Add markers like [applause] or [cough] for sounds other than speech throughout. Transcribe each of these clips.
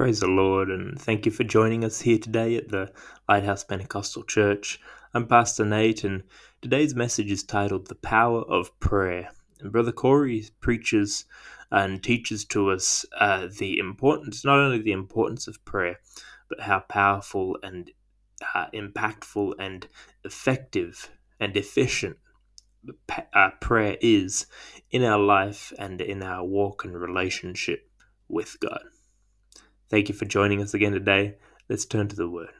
Praise the Lord, and thank you for joining us here today at the Lighthouse Pentecostal Church. I'm Pastor Nate, and today's message is titled The Power of Prayer. And Brother Corey preaches and teaches to us uh, the importance, not only the importance of prayer, but how powerful and uh, impactful and effective and efficient uh, prayer is in our life and in our walk and relationship with God. Thank you for joining us again today. Let's turn to the Word.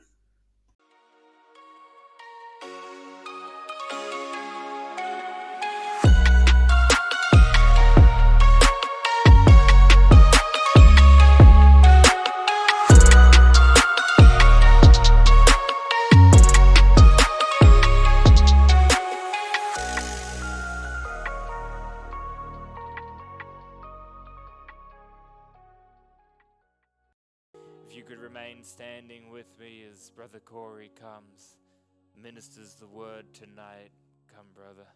Brother Corey comes, ministers the word tonight. Come, brother.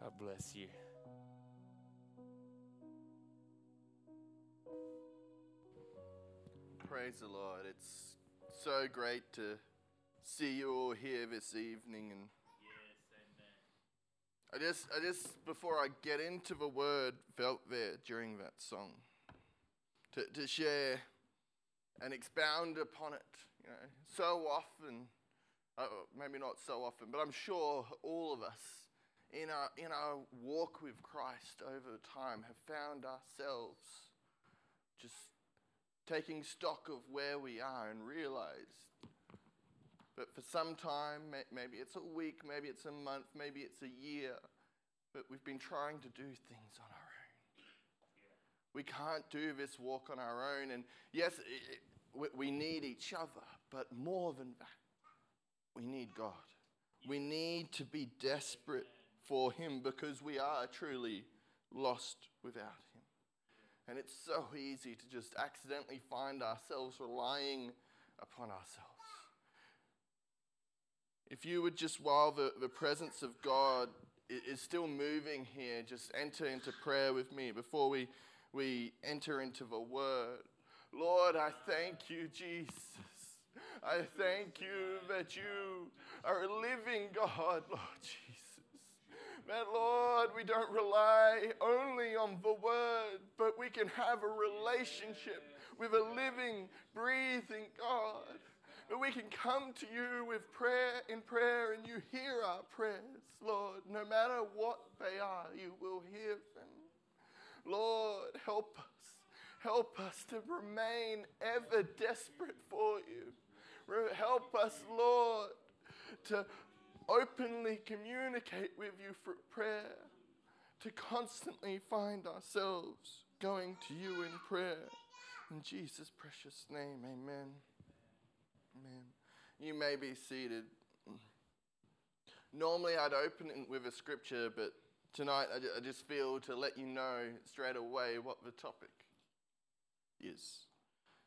God bless you. Praise the Lord. It's so great to see you all here this evening and yes, I just I just before I get into the word felt there during that song to, to share and expound upon it. You know, so often, uh, maybe not so often, but I'm sure all of us in our, in our walk with Christ over time have found ourselves just taking stock of where we are and realized that for some time, maybe it's a week, maybe it's a month, maybe it's a year, but we've been trying to do things on we can't do this walk on our own. And yes, it, we need each other, but more than that, we need God. We need to be desperate for Him because we are truly lost without Him. And it's so easy to just accidentally find ourselves relying upon ourselves. If you would just, while the, the presence of God is still moving here, just enter into prayer with me before we we enter into the Word. Lord, I thank you, Jesus. I thank you that you are a living God, Lord Jesus. That, Lord, we don't rely only on the Word, but we can have a relationship with a living, breathing God. That we can come to you with prayer in prayer and you hear our prayers, Lord. No matter what they are, you will hear them. Lord, help us. Help us to remain ever desperate for you. Help us, Lord, to openly communicate with you through prayer, to constantly find ourselves going to you in prayer. In Jesus' precious name, amen. Amen. You may be seated. Normally, I'd open with a scripture, but Tonight, I just feel to let you know straight away what the topic is.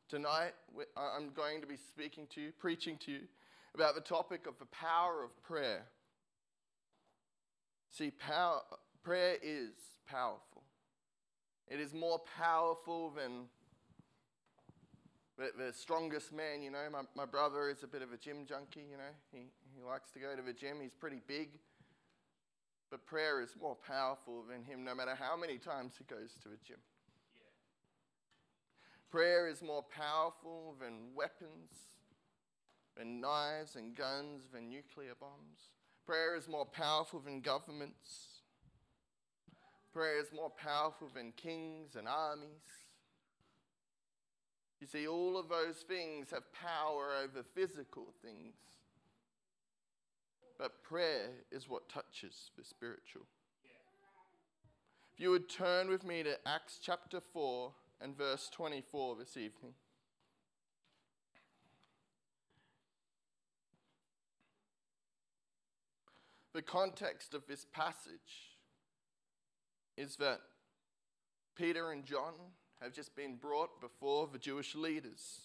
Tonight, I'm going to be speaking to you, preaching to you about the topic of the power of prayer. See, power, prayer is powerful. It is more powerful than the, the strongest man, you know. My, my brother is a bit of a gym junkie, you know. He, he likes to go to the gym. He's pretty big. But prayer is more powerful than him no matter how many times he goes to a gym. Prayer is more powerful than weapons, than knives and guns, than nuclear bombs. Prayer is more powerful than governments. Prayer is more powerful than kings and armies. You see, all of those things have power over physical things. But prayer is what touches the spiritual. If you would turn with me to Acts chapter 4 and verse 24 this evening. The context of this passage is that Peter and John have just been brought before the Jewish leaders.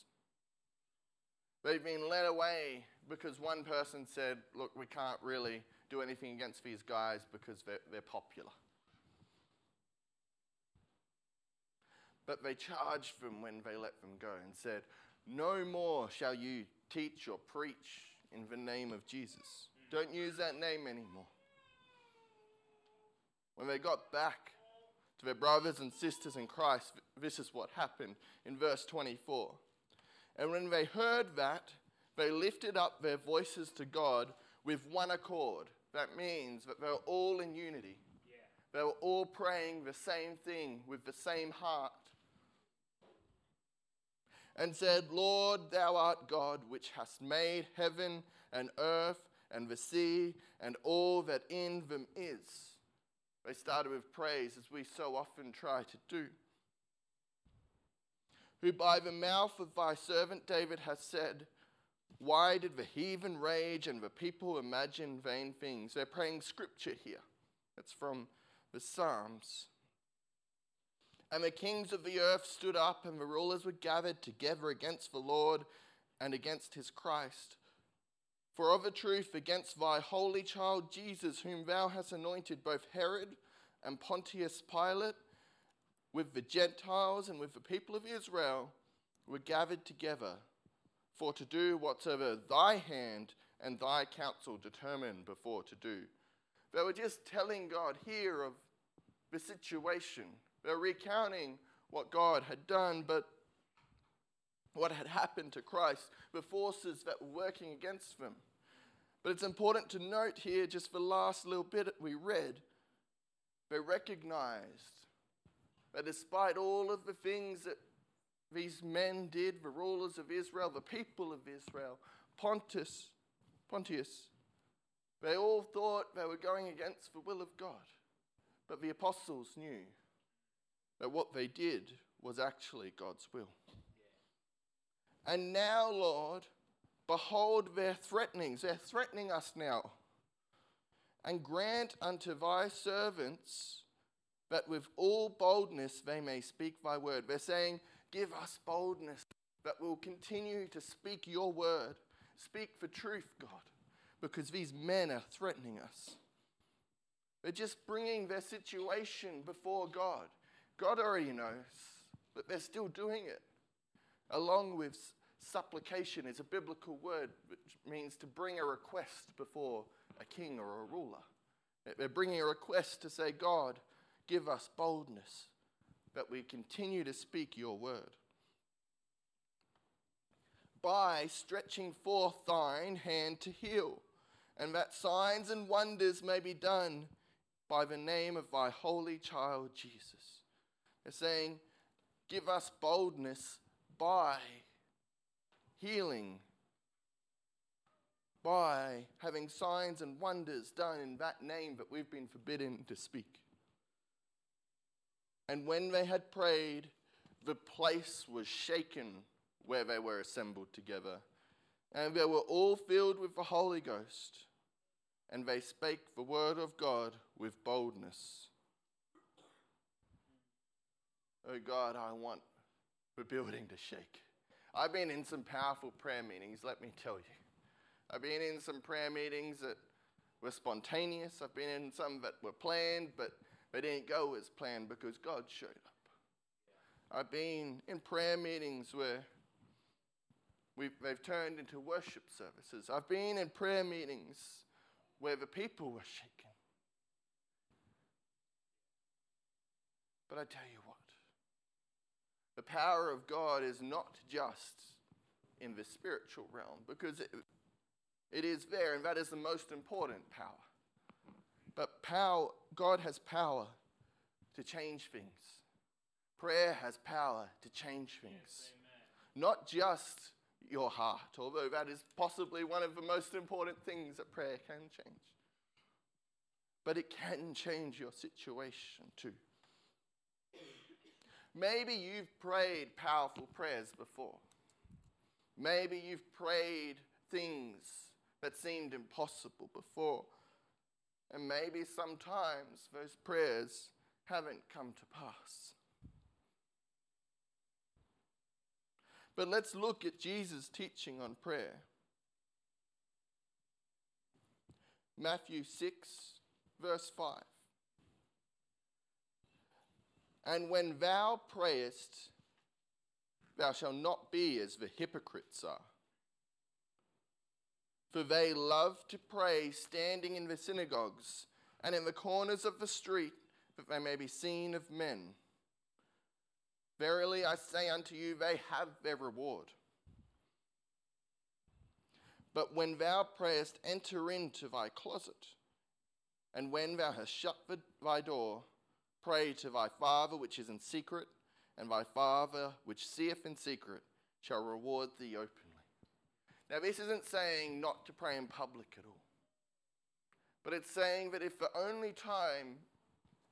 They've been led away because one person said, Look, we can't really do anything against these guys because they're, they're popular. But they charged them when they let them go and said, No more shall you teach or preach in the name of Jesus. Don't use that name anymore. When they got back to their brothers and sisters in Christ, this is what happened in verse 24. And when they heard that, they lifted up their voices to God with one accord. That means that they were all in unity. They were all praying the same thing with the same heart. And said, Lord, thou art God, which hast made heaven and earth and the sea and all that in them is. They started with praise, as we so often try to do. Who by the mouth of thy servant David has said, Why did the heathen rage and the people imagine vain things? They're praying scripture here. That's from the Psalms. And the kings of the earth stood up, and the rulers were gathered together against the Lord and against his Christ. For of a truth, against thy holy child Jesus, whom thou hast anointed, both Herod and Pontius Pilate, with the Gentiles and with the people of Israel, were gathered together for to do whatsoever thy hand and thy counsel determined before to do. They were just telling God here of the situation. They're recounting what God had done, but what had happened to Christ, the forces that were working against them. But it's important to note here, just the last little bit we read, they recognized that despite all of the things that these men did, the rulers of Israel, the people of Israel, Pontus, Pontius, they all thought they were going against the will of God. But the apostles knew that what they did was actually God's will. And now, Lord, behold their threatenings. They're threatening us now. And grant unto thy servants that with all boldness they may speak thy word. They're saying, Give us boldness that we'll continue to speak your word. Speak for truth, God, because these men are threatening us. They're just bringing their situation before God. God already knows, but they're still doing it. Along with supplication is a biblical word which means to bring a request before a king or a ruler. They're bringing a request to say, God, give us boldness that we continue to speak your word. By stretching forth thine hand to heal, and that signs and wonders may be done by the name of thy holy child Jesus. They're saying, Give us boldness by healing, by having signs and wonders done in that name that we've been forbidden to speak. And when they had prayed, the place was shaken where they were assembled together. And they were all filled with the Holy Ghost, and they spake the word of God with boldness. Oh God, I want the building to shake. I've been in some powerful prayer meetings, let me tell you. I've been in some prayer meetings that were spontaneous. I've been in some that were planned, but they didn't go as planned because God showed up. I've been in prayer meetings where we've, they've turned into worship services. I've been in prayer meetings where the people were shaken. But I tell you what, the power of God is not just in the spiritual realm, because it, it is there, and that is the most important power. But power, God has power to change things. Prayer has power to change things. Yes, not just your heart, although that is possibly one of the most important things that prayer can change. But it can change your situation too. Maybe you've prayed powerful prayers before. Maybe you've prayed things that seemed impossible before. And maybe sometimes those prayers haven't come to pass. But let's look at Jesus' teaching on prayer. Matthew 6, verse 5. And when thou prayest, thou shalt not be as the hypocrites are. For they love to pray standing in the synagogues and in the corners of the street, that they may be seen of men. Verily I say unto you, they have their reward. But when thou prayest, enter into thy closet, and when thou hast shut thy door, pray to thy Father which is in secret, and thy Father which seeth in secret shall reward thee openly. Now, this isn't saying not to pray in public at all, but it's saying that if the only time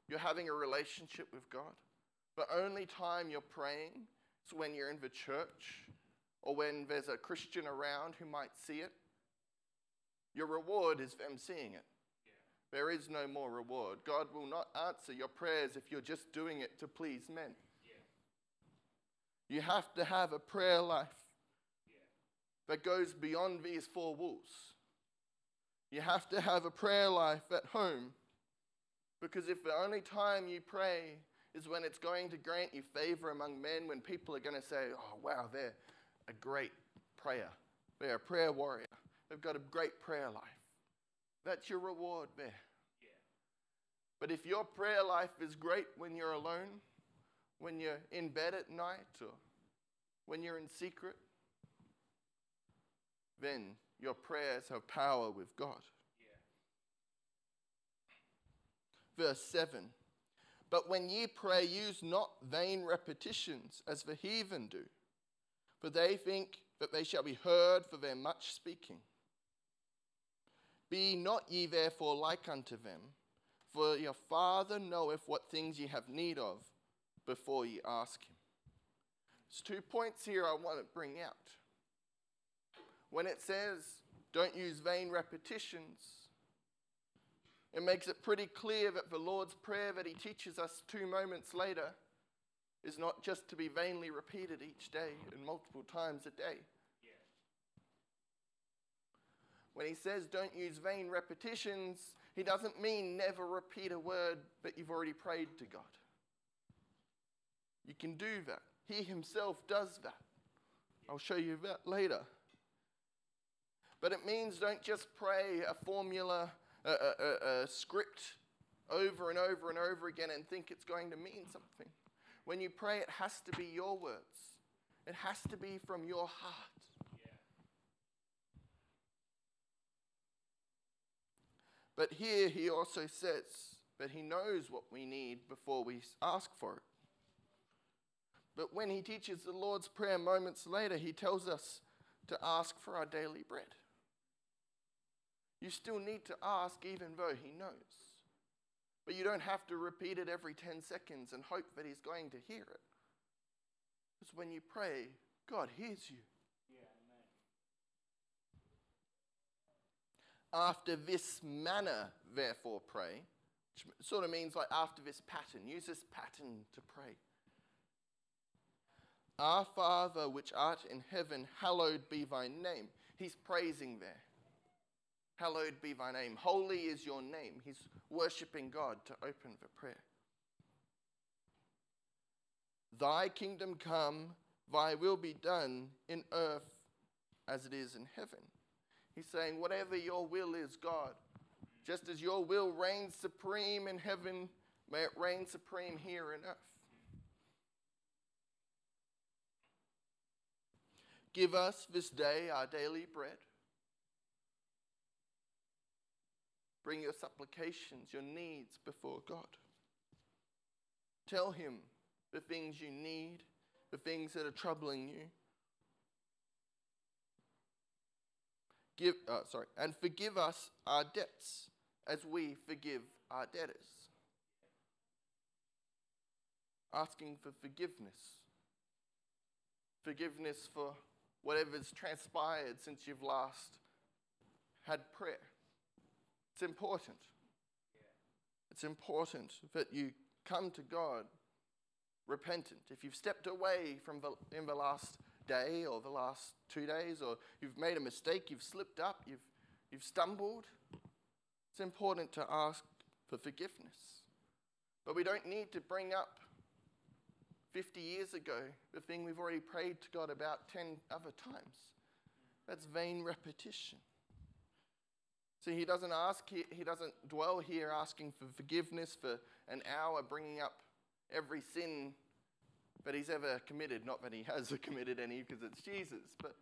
you're having a relationship with God, the only time you're praying is when you're in the church or when there's a Christian around who might see it, your reward is them seeing it. There is no more reward. God will not answer your prayers if you're just doing it to please men. You have to have a prayer life that goes beyond these four walls. You have to have a prayer life at home because if the only time you pray is when it's going to grant you favor among men, when people are going to say, oh, wow, they're a great prayer, they're a prayer warrior, they've got a great prayer life. That's your reward there. Yeah. But if your prayer life is great when you're alone, when you're in bed at night, or when you're in secret, then your prayers have power with God. Yeah. Verse 7 But when ye pray, use not vain repetitions as the heathen do, for they think that they shall be heard for their much speaking. Be not ye therefore like unto them, for your Father knoweth what things ye have need of before ye ask him. There's two points here I want to bring out. When it says, don't use vain repetitions, it makes it pretty clear that the Lord's Prayer that He teaches us two moments later is not just to be vainly repeated each day and multiple times a day. When he says don't use vain repetitions, he doesn't mean never repeat a word that you've already prayed to God. You can do that. He himself does that. I'll show you that later. But it means don't just pray a formula, a, a, a, script over and over and over again and think it's going to mean something. When you pray, it has to be your words, it has to be from your heart. But here he also says that he knows what we need before we ask for it. But when he teaches the Lord's Prayer moments later, he tells us to ask for our daily bread. You still need to ask even though he knows. But you don't have to repeat it every 10 seconds and hope that he's going to hear it. Because when you pray, God hears you. Yeah, After this manner, therefore, pray. Which sort of means like after this pattern. Use this pattern to pray. Our Father, which art in heaven, hallowed be thy name. He's praising there. Hallowed be thy name. Holy is your name. He's worshipping God to open the prayer. Thy kingdom come, thy will be done in earth as it is in heaven. He's saying, whatever your will is, God, just as your will reigns supreme in heaven, may it reign supreme here in earth. Give us this day our daily bread. Bring your supplications, your needs before God. Tell Him the things you need, the things that are troubling you. Give, uh, sorry, and forgive us our debts as we forgive our debtors. Asking for forgiveness. Forgiveness for whatever's transpired since you've last had prayer. It's important. It's important that you come to God repentant. If you've stepped away from the, in the last day or the last two days, or you've made a mistake, you've slipped up, you've, you've stumbled, it's important to ask for forgiveness. But we don't need to bring up 50 years ago the thing we've already prayed to God about 10 other times. That's vain repetition. See, he doesn't ask, he, he doesn't dwell here asking for forgiveness for an hour, bringing up every sin that he's ever committed. Not that he has [laughs] committed any because it's Jesus, but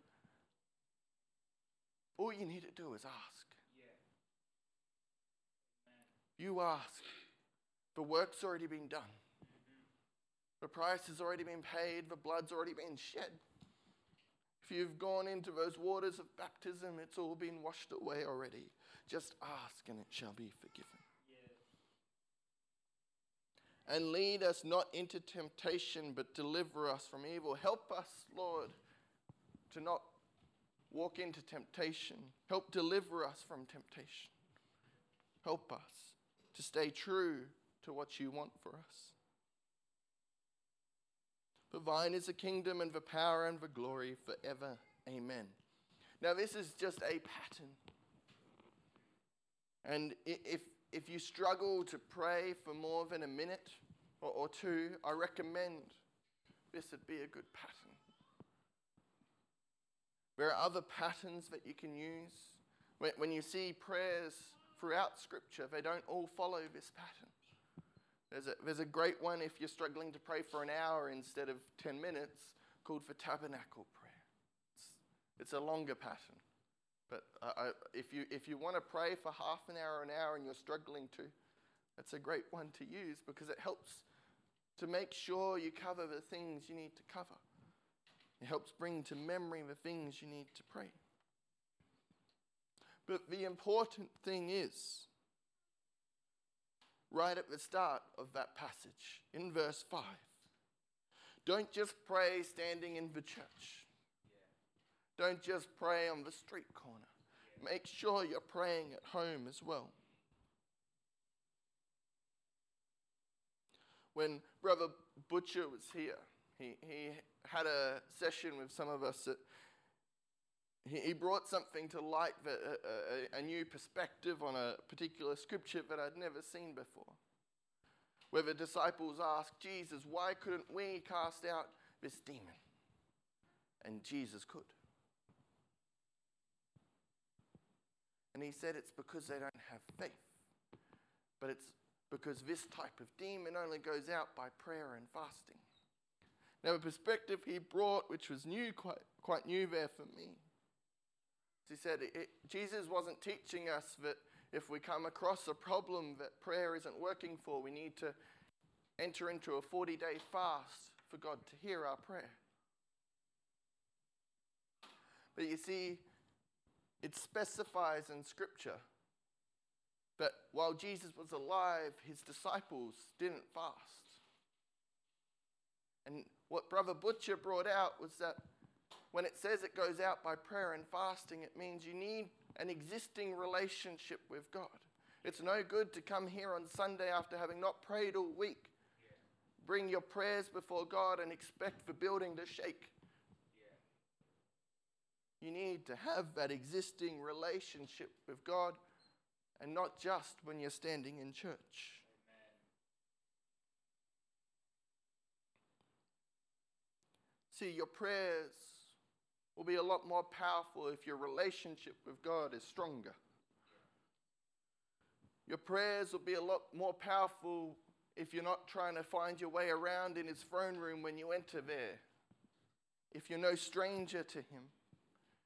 all you need to do is ask. You ask. The work's already been done. Mm-hmm. The price has already been paid. The blood's already been shed. If you've gone into those waters of baptism, it's all been washed away already. Just ask and it shall be forgiven. And lead us not into temptation, but deliver us from evil. Help us, Lord, to not walk into temptation. Help deliver us from temptation. Help us to stay true to what you want for us. For thine is the kingdom and the power and the glory forever. Amen. Now, this is just a pattern. And if, if you struggle to pray for more than a minute or, or two, I recommend this would be a good pattern. There are other patterns that you can use. When, when you see prayers throughout Scripture, they don't all follow this pattern. There's a, there's a great one if you're struggling to pray for an hour instead of 10 minutes called for tabernacle prayer. It's, it's a longer pattern. But uh, I, if, you, if you want to pray for half an hour, an hour, and you're struggling to, that's a great one to use because it helps to make sure you cover the things you need to cover. It helps bring to memory the things you need to pray. But the important thing is, right at the start of that passage, in verse 5, don't just pray standing in the church. Don't just pray on the street corner. Make sure you're praying at home as well. When Brother Butcher was here, he, he had a session with some of us. That he, he brought something to light, that, a, a, a new perspective on a particular scripture that I'd never seen before. Where the disciples asked Jesus, Why couldn't we cast out this demon? And Jesus could. And he said it's because they don't have faith. But it's because this type of demon only goes out by prayer and fasting. Now, a perspective he brought, which was new, quite, quite new there for me. He said it, Jesus wasn't teaching us that if we come across a problem that prayer isn't working for, we need to enter into a 40 day fast for God to hear our prayer. But you see, it specifies in Scripture that while Jesus was alive, his disciples didn't fast. And what Brother Butcher brought out was that when it says it goes out by prayer and fasting, it means you need an existing relationship with God. It's no good to come here on Sunday after having not prayed all week. Bring your prayers before God and expect the building to shake. You need to have that existing relationship with God and not just when you're standing in church. See, your prayers will be a lot more powerful if your relationship with God is stronger. Your prayers will be a lot more powerful if you're not trying to find your way around in His throne room when you enter there. If you're no stranger to Him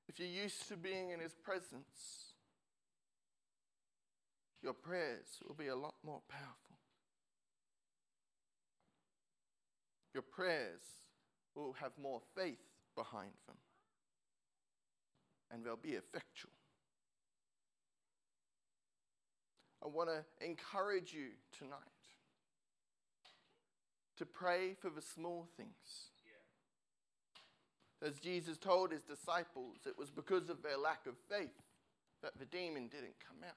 if you're used to being in His presence, your prayers will be a lot more powerful. Your prayers will have more faith behind them, and they'll be effectual. I want to encourage you tonight to pray for the small things. As Jesus told his disciples, it was because of their lack of faith that the demon didn't come out.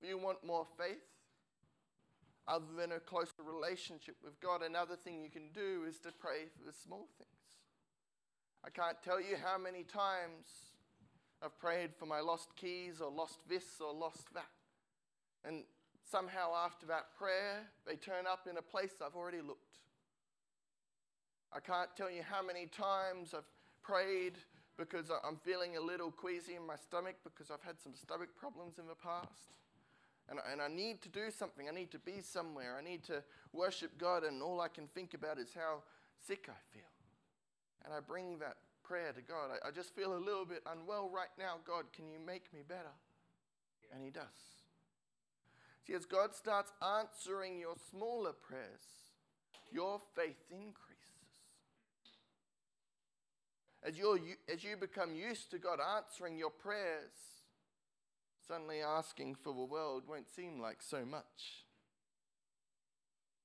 Do you want more faith? Other than a closer relationship with God, another thing you can do is to pray for the small things. I can't tell you how many times I've prayed for my lost keys or lost this or lost that. And somehow after that prayer, they turn up in a place I've already looked. I can't tell you how many times I've prayed because I'm feeling a little queasy in my stomach because I've had some stomach problems in the past. And, and I need to do something. I need to be somewhere. I need to worship God, and all I can think about is how sick I feel. And I bring that prayer to God. I, I just feel a little bit unwell right now. God, can you make me better? And He does. See, as God starts answering your smaller prayers, your faith increases. As, you're, as you become used to God answering your prayers, suddenly asking for the world won't seem like so much.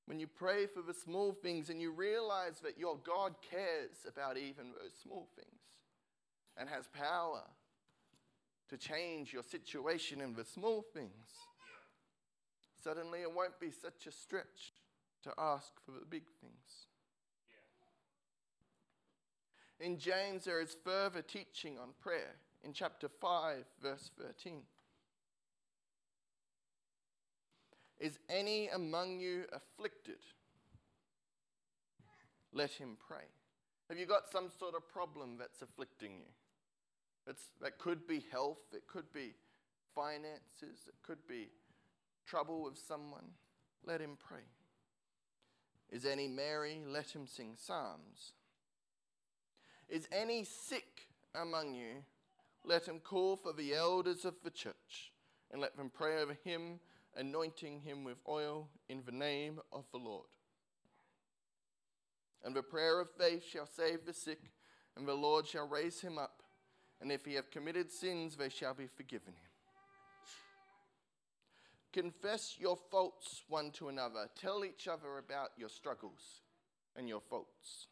When you pray for the small things and you realize that your God cares about even those small things and has power to change your situation in the small things, suddenly it won't be such a stretch to ask for the big things. In James, there is further teaching on prayer in chapter 5, verse 13. Is any among you afflicted? Let him pray. Have you got some sort of problem that's afflicting you? It's, that could be health, it could be finances, it could be trouble with someone. Let him pray. Is any merry? Let him sing psalms. Is any sick among you? Let him call for the elders of the church and let them pray over him, anointing him with oil in the name of the Lord. And the prayer of faith shall save the sick, and the Lord shall raise him up. And if he have committed sins, they shall be forgiven him. Confess your faults one to another. Tell each other about your struggles and your faults.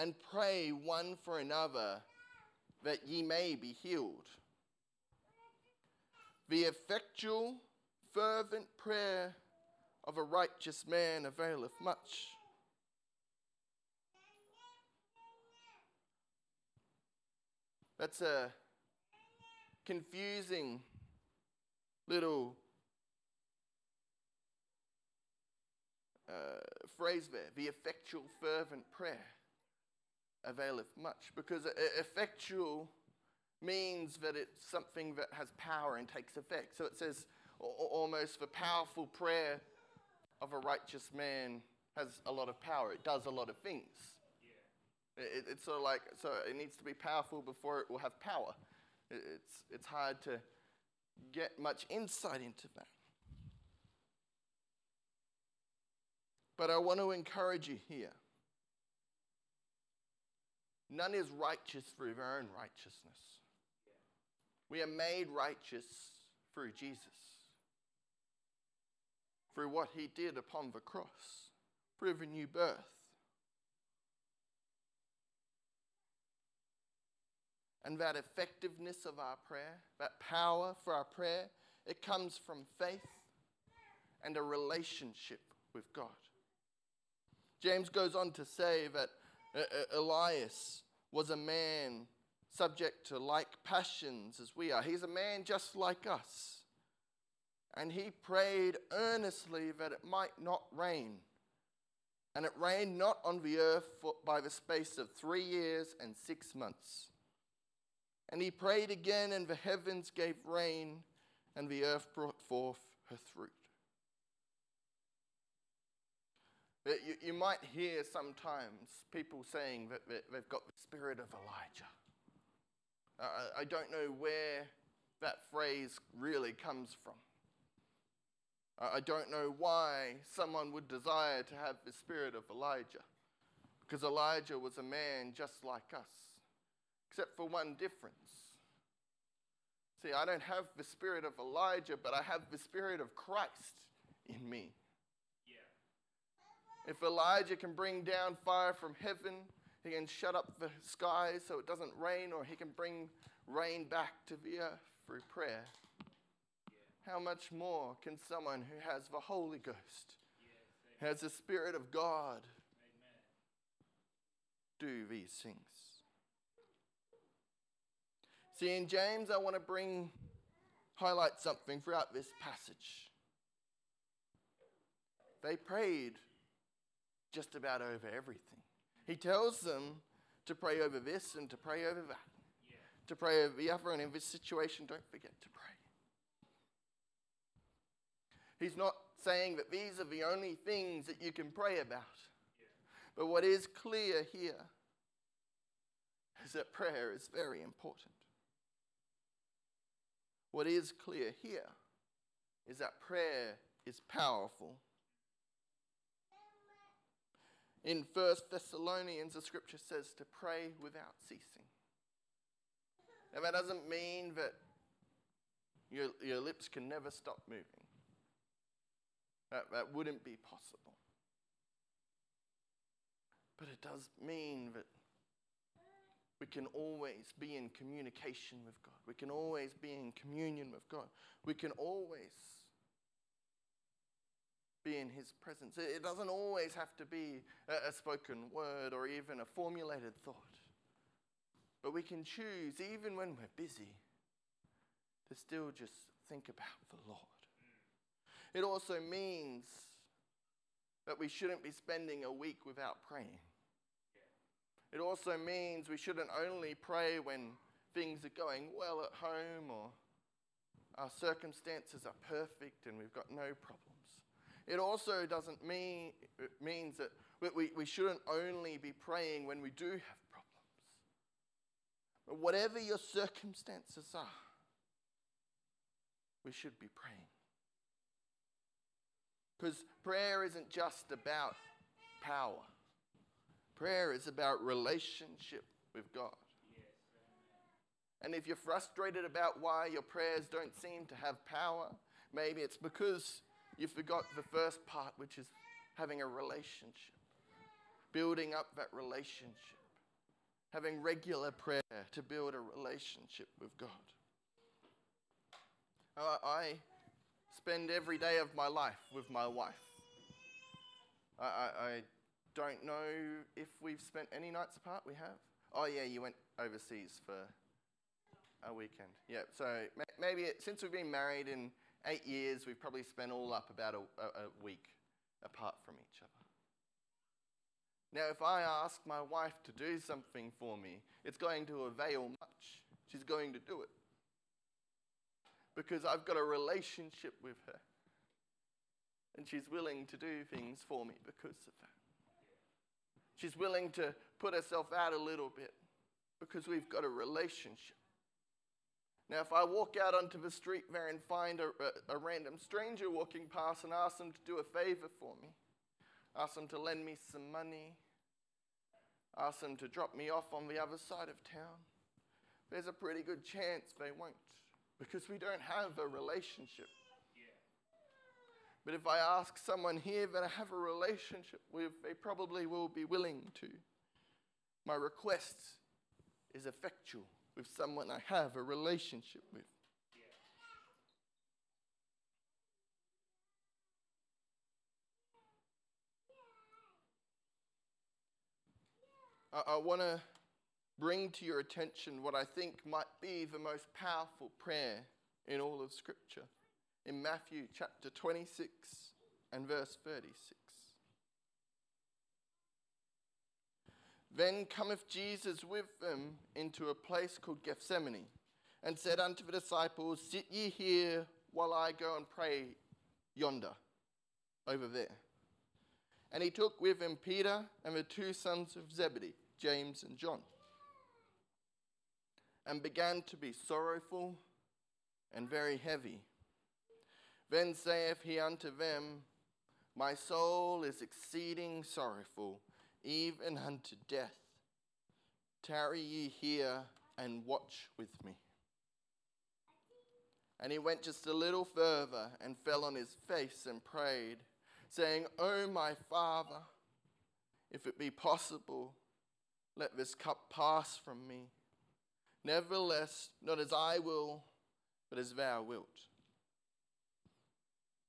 And pray one for another that ye may be healed. The effectual, fervent prayer of a righteous man availeth much. That's a confusing little uh, phrase there the effectual, fervent prayer availeth much. Because effectual means that it's something that has power and takes effect. So it says almost the powerful prayer of a righteous man has a lot of power, it does a lot of things. It, it's sort of like, so it needs to be powerful before it will have power. It, it's, it's hard to get much insight into that. But I want to encourage you here. None is righteous through their own righteousness. We are made righteous through Jesus, through what he did upon the cross, through the new birth. And that effectiveness of our prayer, that power for our prayer, it comes from faith and a relationship with God. James goes on to say that Elias was a man subject to like passions as we are. He's a man just like us. And he prayed earnestly that it might not rain. And it rained not on the earth for, by the space of three years and six months. And he prayed again, and the heavens gave rain, and the earth brought forth her fruit. You, you might hear sometimes people saying that they've got the spirit of Elijah. Uh, I don't know where that phrase really comes from. I don't know why someone would desire to have the spirit of Elijah, because Elijah was a man just like us, except for one difference. See, I don't have the spirit of Elijah, but I have the spirit of Christ in me. If Elijah can bring down fire from heaven, he can shut up the skies so it doesn't rain, or he can bring rain back to the earth through prayer. How much more can someone who has the Holy Ghost, has the Spirit of God, do these things? See, in James, I want to bring, highlight something throughout this passage. They prayed just about over everything. He tells them to pray over this and to pray over that, to pray over the other, and in this situation, don't forget to pray. He's not saying that these are the only things that you can pray about. But what is clear here is that prayer is very important. What is clear here is that prayer is powerful. In 1 Thessalonians, the scripture says to pray without ceasing. Now, that doesn't mean that your, your lips can never stop moving. That, that wouldn't be possible. But it does mean that we can always be in communication with God. We can always be in communion with God. We can always be in His presence. It doesn't always have to be a, spoken word or even a formulated thought. But we can choose, even when we're busy, to still just think about the Lord. It also means that we shouldn't be spending a week without praying. It also means we shouldn't only pray when things are going well at home or our circumstances are perfect and we've got no problems. It also doesn't mean it means that we, we shouldn't only be praying when we do have problems. But whatever your circumstances are, we should be praying. Because prayer isn't just about power, prayer is about relationship with God. And if you're frustrated about why your prayers don't seem to have power, maybe it's because you forgot the first part, which is having a relationship, building up that relationship, having regular prayer to build a relationship with God. I spend every day of my life with my wife. I, I, I don't know if we've spent any nights apart. We have. Oh, yeah, you went overseas for a weekend. Yeah, so maybe it, since we've been married in eight years, we've probably spent all up about a, a, a week apart from each other. Now, if I ask my wife to do something for me, it's going to avail much. She's going to do it because I've got a relationship with her. And she's willing to do things for me because of that. She's willing to put herself out a little bit because we've got a relationship. Now, if I walk out onto the street there and find a, a, a, random stranger walking past and ask them to do a favor for me, ask them to lend me some money, ask them to drop me off on the other side of town, there's a pretty good chance they won't because we don't have a relationship. But if I ask someone here that I have a relationship with, they probably will be willing to. My request is effectual with someone I have a relationship with. I, I want to bring to your attention what I think might be the most powerful prayer in all of Scripture in Matthew chapter 26 and verse 36. Then cometh Jesus with them into a place called Gethsemane, and said unto the disciples, Sit ye here while I go and pray yonder, over there. And he took with him Peter and the two sons of Zebedee, James and John and began to be sorrowful and very heavy. Then saith he unto them, My soul is exceeding sorrowful, even unto death. Tarry ye here and watch with me. And he went just a little further and fell on his face and prayed, saying, O my Father, if it be possible, let this cup pass from me. Nevertheless, not as I will, but as thou wilt.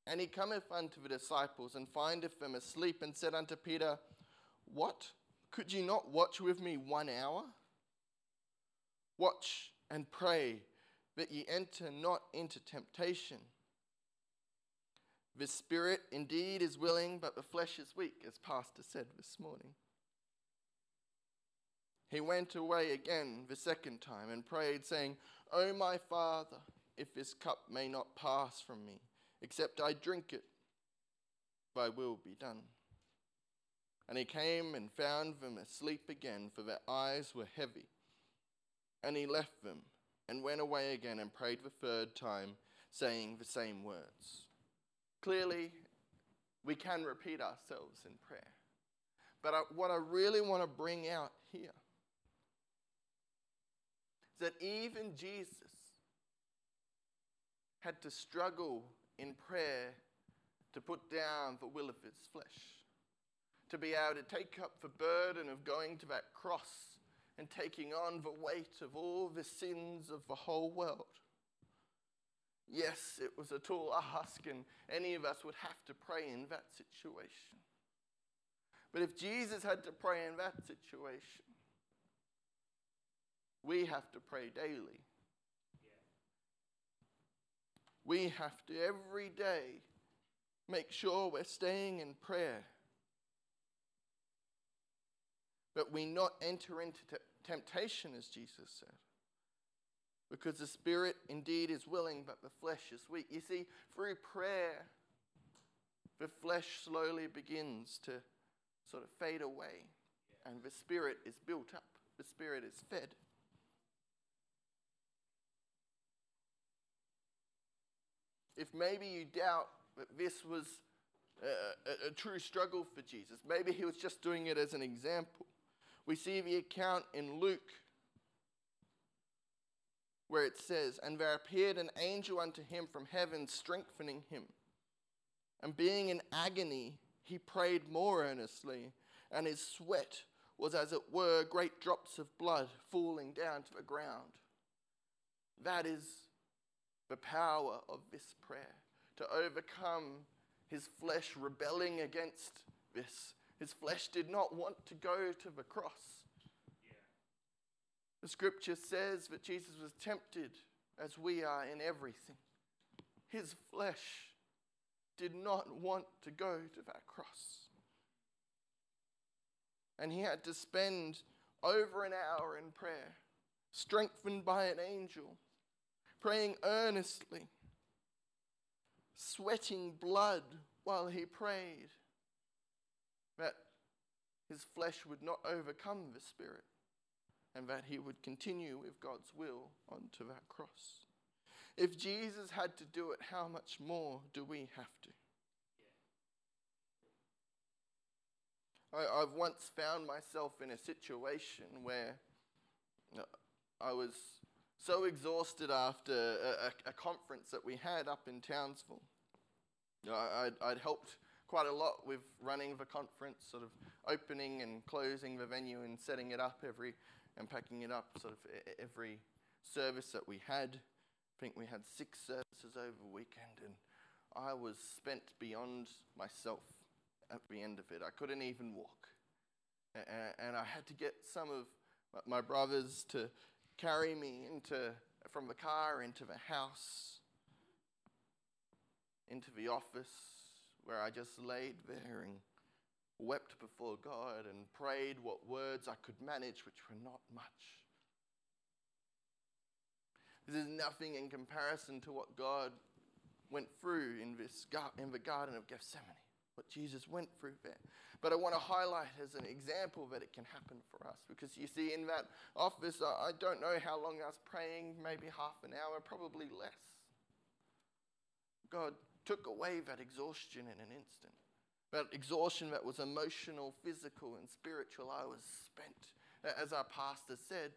And he cometh unto the disciples, and findeth them asleep, and said unto Peter, What? Could ye not watch with me one hour? Watch and pray that ye enter not into temptation. The spirit indeed is willing, but the flesh is weak, as Pastor said this morning. He went away again the second time and prayed, saying, O my Father, if this cup may not pass from me, except I drink it, thy will be done. And he came and found them asleep again, for their eyes were heavy. And he left them and went away again and prayed the third time, saying the same words. Clearly, we can repeat ourselves in prayer. But I, what I really want to bring out here is that even Jesus had to struggle in prayer to put down the will of his flesh, to be able to take up the burden of going to that cross and taking on the weight of all the sins of the whole world. Yes, it was a tall ask, and any of us would have to pray in that situation. But if Jesus had to pray in that situation, we have to pray daily. We have to every day make sure we're staying in prayer. But we not enter into temptation, as Jesus said. Because the spirit indeed is willing, but the flesh is weak. You see, through prayer, the flesh slowly begins to sort of fade away, and the spirit is built up, the spirit is fed. If maybe you doubt that this was a, a, a, true struggle for Jesus, maybe he was just doing it as an example. We see the account in Luke where it says, And there appeared an angel unto him from heaven, strengthening him. And being in agony, he prayed more earnestly, and his sweat was as it were great drops of blood falling down to the ground. That is the power of this prayer to overcome his flesh rebelling against this. His flesh did not want to go to the cross. The scripture says that Jesus was tempted as we are in everything. His flesh did not want to go to that cross. And he had to spend over an hour in prayer, strengthened by an angel, praying earnestly, sweating blood while he prayed his flesh would not overcome the spirit and that he would continue with God's will onto that cross. If Jesus had to do it, how much more do we have to? I, have once found myself in a situation where uh, I was so exhausted after a, a, a conference that we had up in Townsville. Know, I'd, I'd helped quite a lot with running the conference, sort of opening and closing the venue and setting it up every and packing it up sort of every service that we had. I think we had six services over the weekend, and I was spent beyond myself at the end of it. I couldn't even walk. And I had to get some of my brothers to carry me into, from the car into the house, into the office, where I just laid there and wept before God and prayed what words I could manage, which were not much. This is nothing in comparison to what God went through in, this, in the Garden of Gethsemane, what Jesus went through there. But I want to highlight as an example that it can happen for us because you see, in that office, I don't know how long I was praying, maybe half an hour, probably less. God took away that exhaustion in an instant. That exhaustion that was emotional, physical, and spiritual, I was spent. As our pastor said,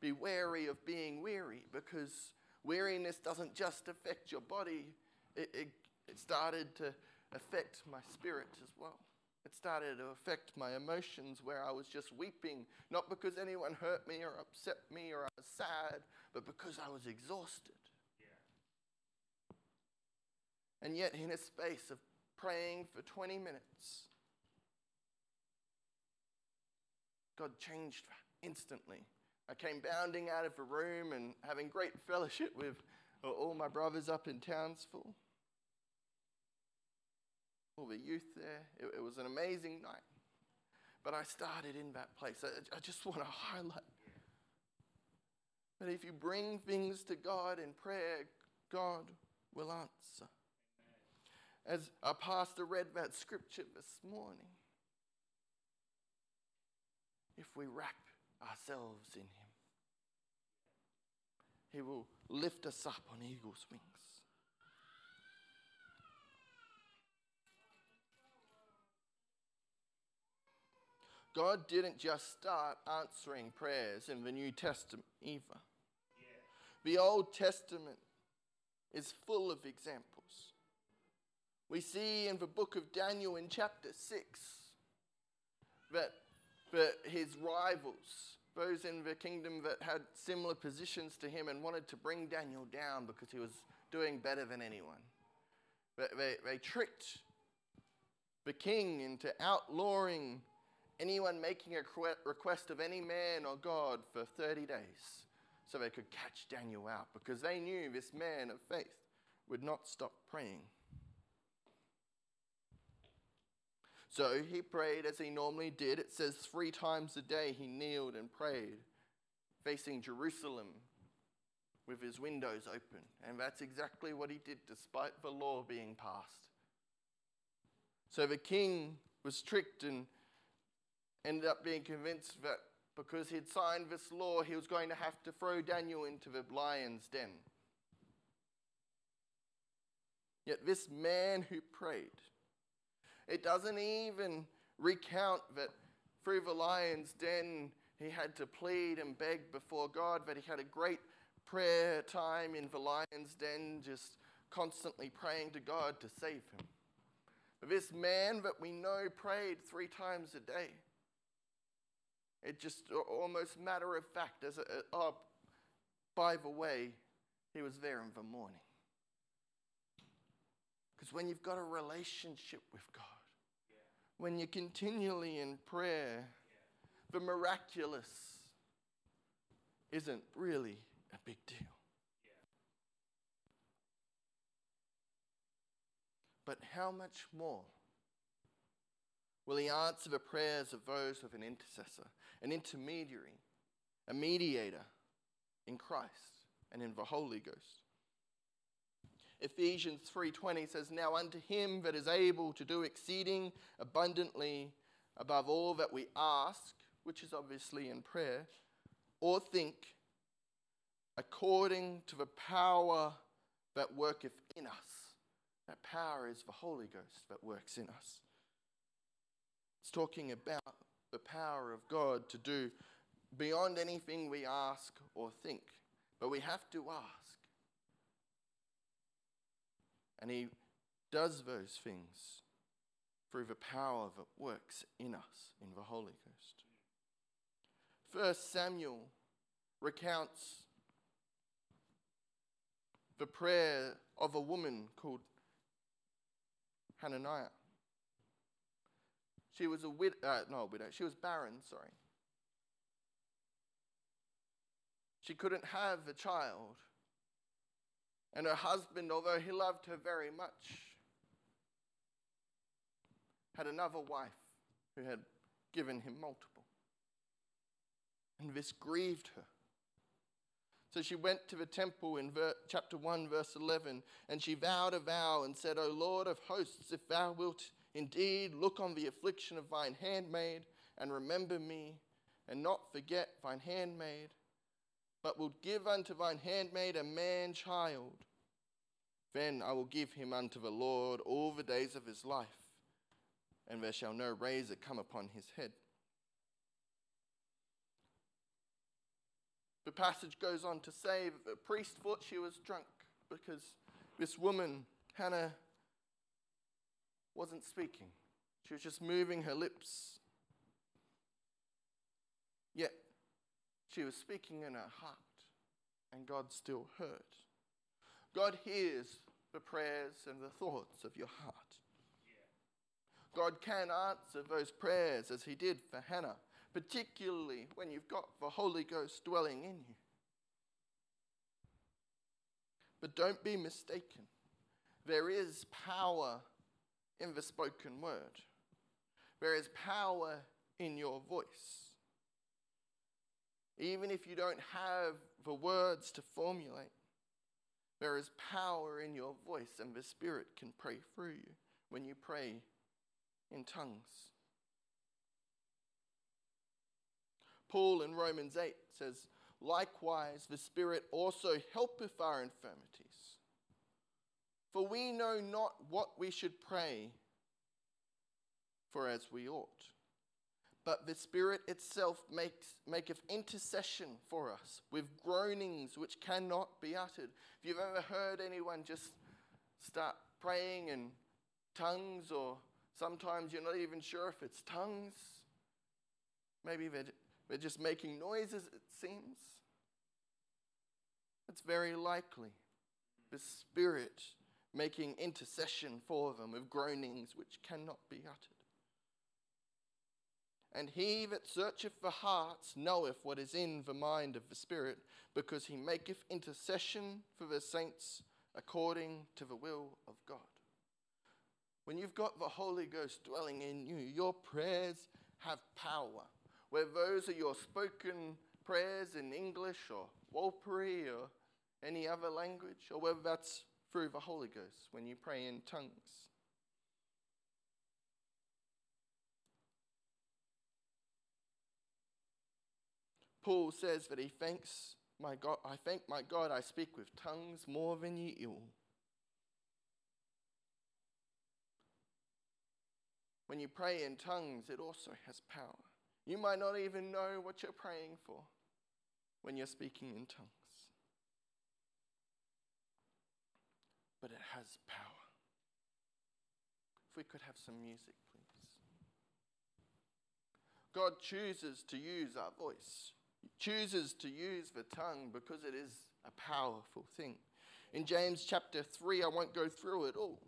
be wary of being weary because weariness doesn't just affect your body, it, it, it started to affect my spirit as well. It started to affect my emotions where I was just weeping, not because anyone hurt me or upset me or I was sad, but because I was exhausted. Yeah. And yet, in a space of praying for 20 minutes, God changed instantly. I came bounding out of the room and having great fellowship with all my brothers up in Townsville. all the youth there. It, it was an amazing night. But I started in that place. I, I just want to highlight that if you bring things to God in prayer, God will answer. As our pastor read that scripture this morning, if we wrap ourselves in Him, He will lift us up on eagle's wings. God didn't just start answering prayers in the New Testament either. The Old Testament is full of examples. We see in the book of Daniel in chapter 6 that, that his rivals, those in the kingdom that had similar positions to him and wanted to bring Daniel down because he was doing better than anyone, they, they, they tricked the king into outlawing anyone making a request of any man or God for 30 days so they could catch Daniel out because they knew this man of faith would not stop praying. So he prayed as he normally did. It says three times a day he kneeled and prayed, facing Jerusalem with his windows open. And that's exactly what he did despite the law being passed. So the king was tricked and ended up being convinced that because he'd signed this law, he was going to have to throw Daniel into the lion's den. Yet this man who prayed, it doesn't even recount that through the lion's den he had to plead and beg before God, that he had a great prayer time in the lion's den, just constantly praying to God to save him. But this man that we know prayed three times a day. It just almost matter of fact, as a, oh, by the way, he was there in the morning. Because when you've got a relationship with God. When you're continually in prayer, the miraculous isn't really a big deal. But how much more will he answer the prayers of those with an intercessor, an intermediary, a mediator in Christ and in the Holy Ghost. Ephesians 3:20 says now unto him that is able to do exceeding abundantly above all that we ask, which is obviously in prayer, or think according to the power that worketh in us. That power is the Holy Ghost that works in us. It's talking about the power of God to do beyond anything we ask or think. But we have to ask. And He does those things through the power that works in us in the Holy Ghost. First Samuel recounts the prayer of a woman called Hananiah. She was a widow, uh, no, a widow. She was barren, sorry. She couldn't have a child. And her husband, although he loved her very much, had another wife who had given him multiple. And this grieved her. So she went to the temple in ver- chapter 1, verse 11, and she vowed a vow and said, O Lord of hosts, if thou wilt Indeed, look on the affliction of thine handmaid and remember me, and not forget thine handmaid, but wilt give unto thine handmaid a man child. Then I will give him unto the Lord all the days of his life, and there shall no razor come upon his head. The passage goes on to say that the priest thought she was drunk because this woman, Hannah, wasn't speaking, she was just moving her lips. Yet, she was speaking in her heart, and God still heard. God hears the prayers and the thoughts of your heart. God can answer those prayers as He did for Hannah, particularly when you've got the Holy Ghost dwelling in you. But don't be mistaken. There is power in the spoken word. There is power in your voice. Even if you don't have the words to formulate, there is power in your voice, and the Spirit can pray through you when you pray in tongues. Paul in Romans 8 says, Likewise, the Spirit also helpeth our infirmities. For we know not what we should pray for as we ought. But the Spirit itself makes, maketh intercession for us with groanings which cannot be uttered. If you've ever heard anyone just start praying in tongues, or sometimes you're not even sure if it's tongues, maybe they're, they're just making noises, it seems. It's very likely the Spirit making intercession for them with groanings which cannot be uttered. And he that searcheth the hearts knoweth what is in the mind of the Spirit, because he maketh intercession for the saints according to the will of God. When you've got the Holy Ghost dwelling in you, your prayers have power. Whether those are your spoken prayers in English or Warlpiri or any other language, or whether that's through the Holy Ghost when you pray in tongues. Paul says that he thanks my God, I thank my God I speak with tongues more than ye ill. When you pray in tongues, it also has power. You might not even know what you're praying for when you're speaking in tongues. But it has power. If we could have some music, please. God chooses to use our voice chooses to use the tongue because it is a powerful thing. In James chapter 3, I won't go through it all,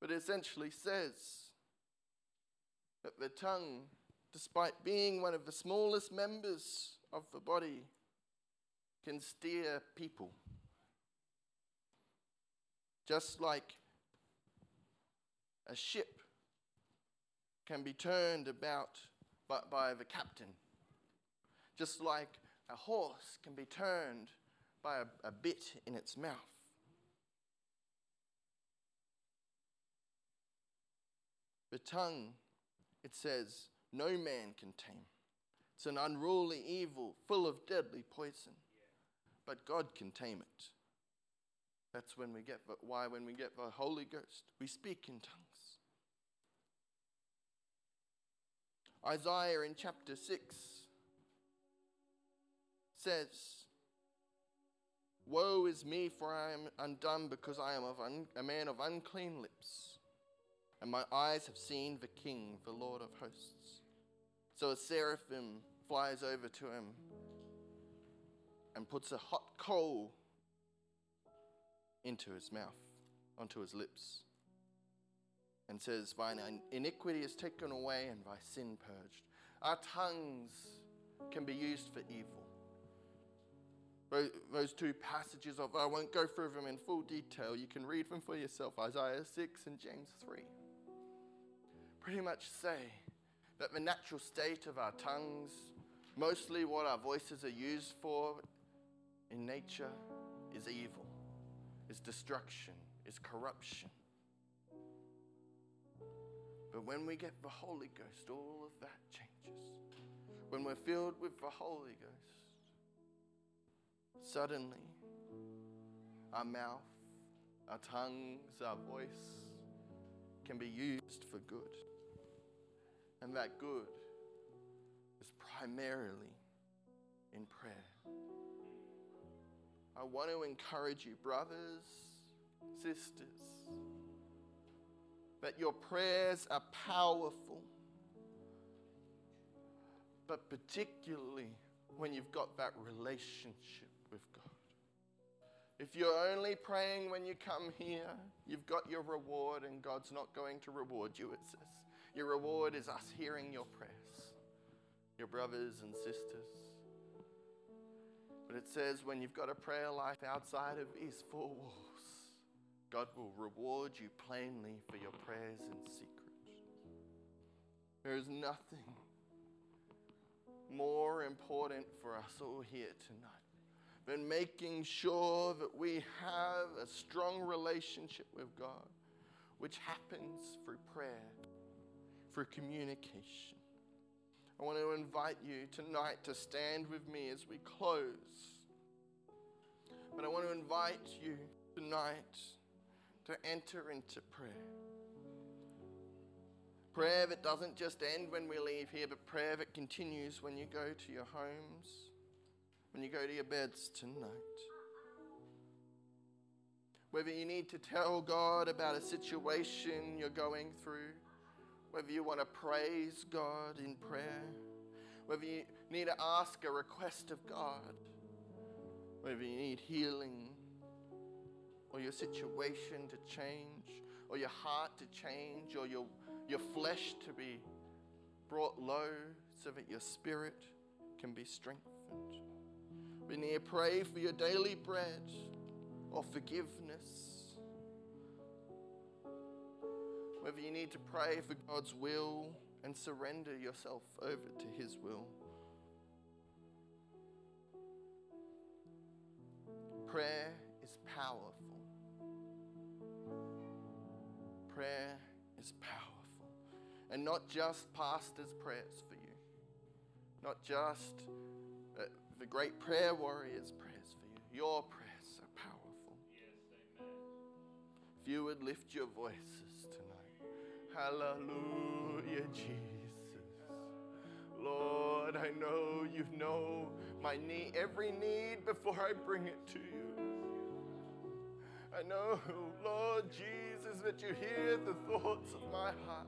but it essentially says that the tongue, despite being one of the smallest members of the body, can steer people. Just like a ship can be turned about by, by the captain just like a horse can be turned by a, a bit in its mouth. The tongue, it says, no man can tame. It's an unruly evil, full of deadly poison. But God can tame it. That's when we get the, why when we get the Holy Ghost, we speak in tongues. Isaiah in chapter 6 says, Woe is me, for I am undone, because I am un- a man of unclean lips, and my eyes have seen the King, the Lord of hosts. So a seraphim flies over to him and puts a hot coal into his mouth, onto his lips, and says, Thine iniquity is taken away and thy sin purged. Our tongues can be used for evil those two passages of, I won't go through them in full detail. You can read them for yourself Isaiah 6 and James 3. Pretty much say that the natural state of our tongues, mostly what our voices are used for in nature, is evil, is destruction, is corruption. But when we get the Holy Ghost, all of that changes. When we're filled with the Holy Ghost, Suddenly, our mouth, our tongues, our voice can be used for good. And that good is primarily in prayer. I want to encourage you, brothers, sisters, that your prayers are powerful, but particularly when you've got that relationship with God. If you're only praying when you come here, you've got your reward, and God's not going to reward you, it says. Your reward is us hearing your prayers, your brothers and sisters. But it says when you've got a prayer life outside of these four walls, God will reward you plainly for your prayers in secret. There is nothing more important for us all here tonight than making sure that we have a strong relationship with God, which happens through prayer, through communication. I want to invite you tonight to stand with me as we close. But I want to invite you tonight to enter into prayer. Prayer that doesn't just end when we leave here, but prayer that continues when you go to your homes, when you go to your beds tonight. Whether you need to tell God about a situation you're going through, whether you want to praise God in prayer, whether you need to ask a request of God, whether you need healing or your situation to change, or your heart to change, or your, your flesh to be brought low so that your spirit can be strengthened. Need to pray for your daily bread or forgiveness. Whether you need to pray for God's will and surrender yourself over to His will. Prayer is powerful. Prayer is powerful. And not just pastors' prayers for you, not just the great prayer warriors' prayers for you. Your prayers are powerful. If you would lift your voices tonight. Hallelujah, Jesus. Lord, I know you know my need, every need before I bring it to you. I know, Lord Jesus, that you hear the thoughts of my heart.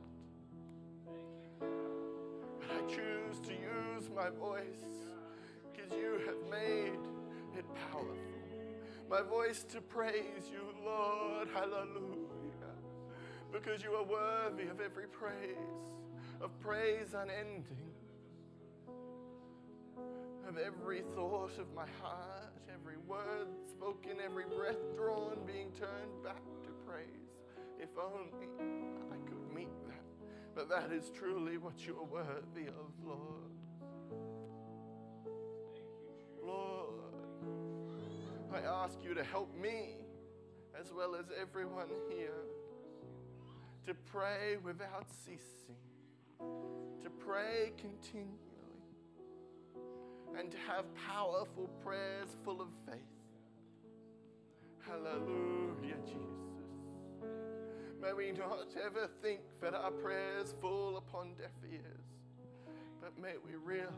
But I choose to use my voice because you have made it powerful. My voice to praise you, Lord. Hallelujah. Because you are worthy of every praise, of praise unending of every thought of my heart, every word spoken, every breath drawn, being turned back to praise. If only I could meet that. But that is truly what you are worthy of, Lord. Lord, I ask you to help me, as well as everyone here, to pray without ceasing, to pray continually and to have powerful prayers full of faith. Hallelujah, Jesus. May we not ever think that our prayers fall upon deaf ears, but may we realize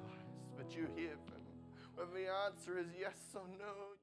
that you hear them. When the answer is yes or no,